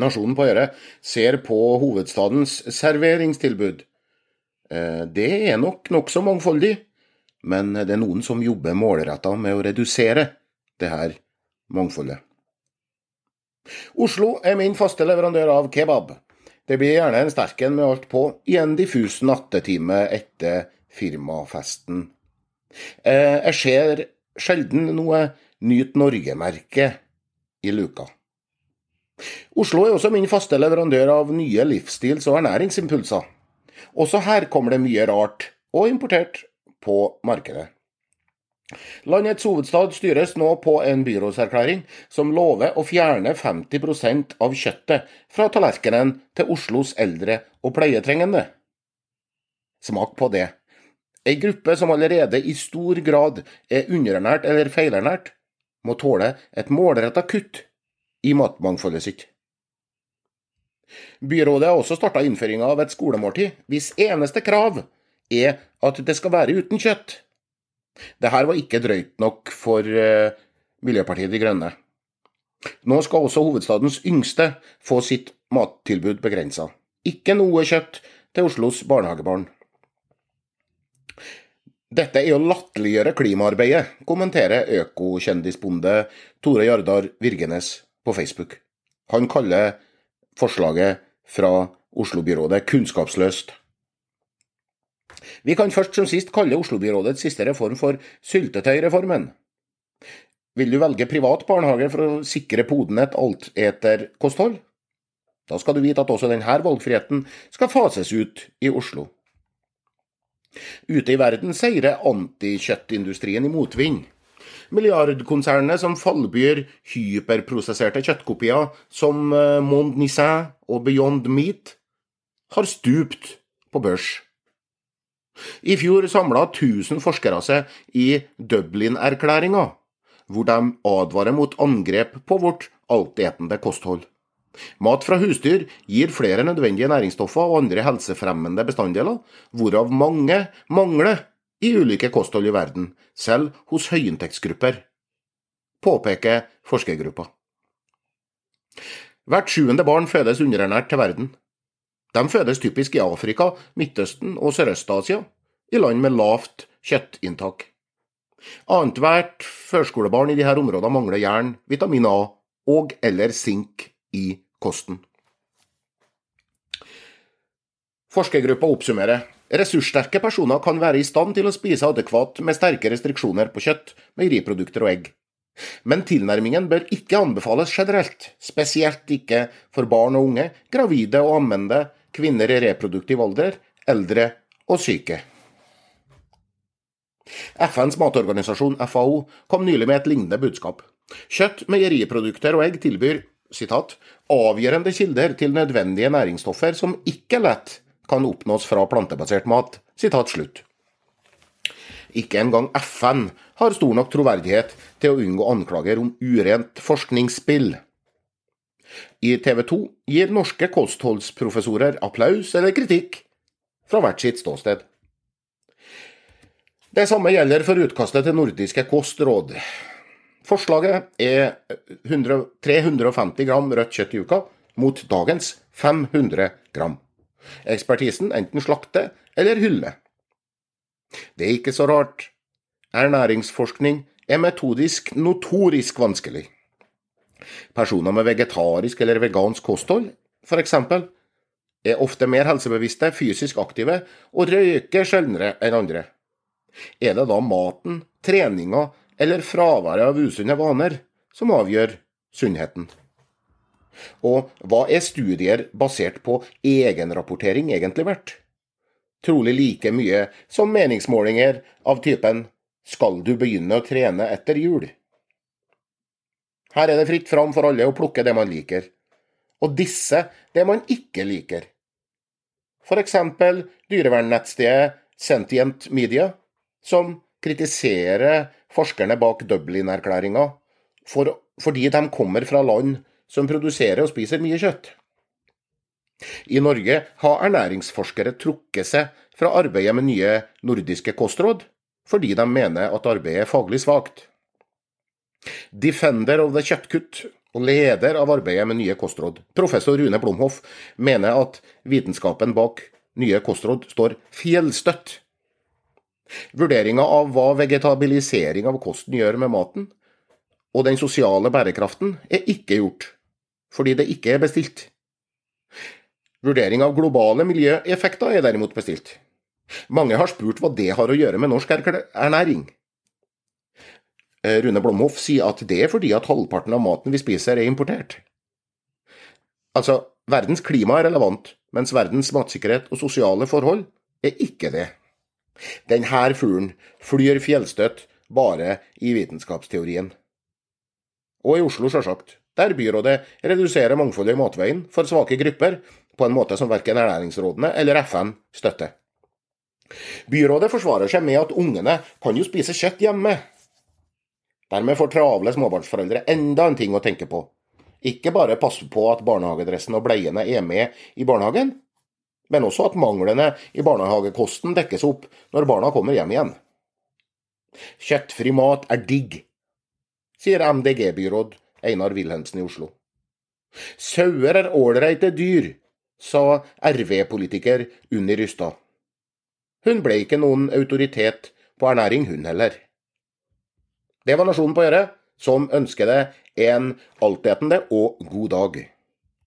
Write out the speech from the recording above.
Nasjonen på Øre ser på hovedstadens serveringstilbud. Eh, det er nok nokså mangfoldig, men det er noen som jobber målretta med å redusere det her mangfoldet. Oslo er min faste leverandør av kebab. Det blir gjerne en sterken med alt på i en diffus nattetime etter firmafesten. Eh, jeg ser sjelden noe Nyt Norge-merke i luka. Oslo er også min faste leverandør av nye livsstils- og ernæringsimpulser. Også her kommer det mye rart og importert på markedet. Landets hovedstad styres nå på en byrådserklæring som lover å fjerne 50% av kjøttet fra tallerkenen til Oslos eldre og pleietrengende. Smak på det. Ei gruppe som allerede i stor grad er underernært eller feilernært, må tåle et målretta kutt i matmangfoldet sitt. Byrådet har også starta innføringa av et skolemåltid, hvis eneste krav er at det skal være uten kjøtt. Dette var ikke drøyt nok for uh, Miljøpartiet De Grønne. Nå skal også hovedstadens yngste få sitt mattilbud begrensa. Ikke noe kjøtt til Oslos barnehagebarn. Dette er å latterliggjøre klimaarbeidet, kommenterer økokjendisbonde Tore Jardar Virgenes på Facebook. Han kaller forslaget fra Oslo-byrådet kunnskapsløst. Vi kan først som sist kalle Oslo-byrådets siste reform for syltetøyreformen. Vil du velge privat barnehage for å sikre poden et alteterkosthold? Da skal du vite at også denne valgfriheten skal fases ut i Oslo. Ute i verden seirer antikjøttindustrien i motvind. Milliardkonsernene som fallbyr hyperprosesserte kjøttkopier som eh, Mond Nissin og Beyond Meat, har stupt på børs. I fjor samla 1000 forskere seg i Dublin-erklæringa, hvor de advarer mot angrep på vårt altetende kosthold. Mat fra husdyr gir flere nødvendige næringsstoffer og andre helsefremmende bestanddeler, hvorav mange mangler i ulike kosthold i verden, selv hos høyinntektsgrupper, påpeker forskergruppa. Hvert sjuende barn fødes underernært til verden. De fødes typisk i Afrika, Midtøsten og Sørøst-Asia, i land med lavt kjøttinntak. Annethvert førskolebarn i disse områdene mangler jern, vitamin A og eller sink i kosten. Forskergruppa oppsummerer Ressurssterke personer kan være i stand til å spise adekvat med sterke restriksjoner på kjøtt, meieriprodukter og egg. Men tilnærmingen bør ikke anbefales generelt, spesielt ikke for barn og unge, gravide og ammende, kvinner i reproduktiv alder, eldre og syke. FNs matorganisasjon FAO kom nylig med et lignende budskap. Kjøtt, meieriprodukter og egg tilbyr citat, avgjørende kilder til nødvendige næringsstoffer som ikke lett kan oppnås fra plantebasert mat. Sitat slutt. Ikke engang FN har stor nok troverdighet til å unngå anklager om urent forskningsspill. I TV 2 gir norske kostholdsprofessorer applaus eller kritikk fra hvert sitt ståsted. Det samme gjelder for utkastet til nordiske kostråd. Forslaget er 100, 350 gram rødt kjøtt i uka, mot dagens 500 gram. Ekspertisen enten slakter eller hyller. Det er ikke så rart. Ernæringsforskning er metodisk notorisk vanskelig. Personer med vegetarisk eller vegansk kosthold, f.eks., er ofte mer helsebevisste, fysisk aktive og røyker sjeldnere enn andre. Er det da maten, treninga eller fraværet av usunne vaner som avgjør sunnheten? Og hva er studier basert på egenrapportering egentlig verdt? Trolig like mye som meningsmålinger av typen 'Skal du begynne å trene etter jul?' Her er det fritt fram for alle å plukke det man liker, og disse det man ikke liker. For eksempel dyrevernnettstedet Sentient Media, som kritiserer forskerne bak Dublin-erklæringa for, fordi de kommer fra land som produserer og spiser mye kjøtt. I Norge har ernæringsforskere trukket seg fra arbeidet med nye nordiske kostråd, fordi de mener at arbeidet er faglig svakt. Defender of the Kjøttkutt og leder av arbeidet med nye kostråd. Professor Rune Blomhoff mener at vitenskapen bak nye kostråd står fjellstøtt. Vurderinga av hva vegetabilisering av kosten gjør med maten, og den sosiale bærekraften, er ikke gjort, fordi det ikke er bestilt. Vurdering av globale miljøeffekter er derimot bestilt. Mange har spurt hva det har å gjøre med norsk ernæring. Eh, Rune Blomhoff sier at det er fordi at halvparten av maten vi spiser er importert. Altså, verdens klima er relevant, mens verdens matsikkerhet og sosiale forhold er ikke det. Denne fuglen flyr fjellstøtt bare i vitenskapsteorien. Og i Oslo, sjølsagt, der byrådet reduserer mangfoldet i matveien for svake grupper på en måte som verken Ernæringsrådene eller FN støtter. Byrådet forsvarer seg med at ungene kan jo spise kjøtt hjemme. Dermed får travle småbarnsforeldre enda en ting å tenke på. Ikke bare passe på at barnehagedressen og bleiene er med i barnehagen, men også at manglene i barnehagekosten dekkes opp når barna kommer hjem igjen. Kjøttfri mat er digg, sier MDG-byråd Einar Wilhelmsen i Oslo. Sauer er ålreite dyr, sa RV-politiker Unni Rystad. Hun ble ikke noen autoritet på ernæring, hun heller. Det var Nasjonen på å gjøre, som ønsker deg en altetende og god dag.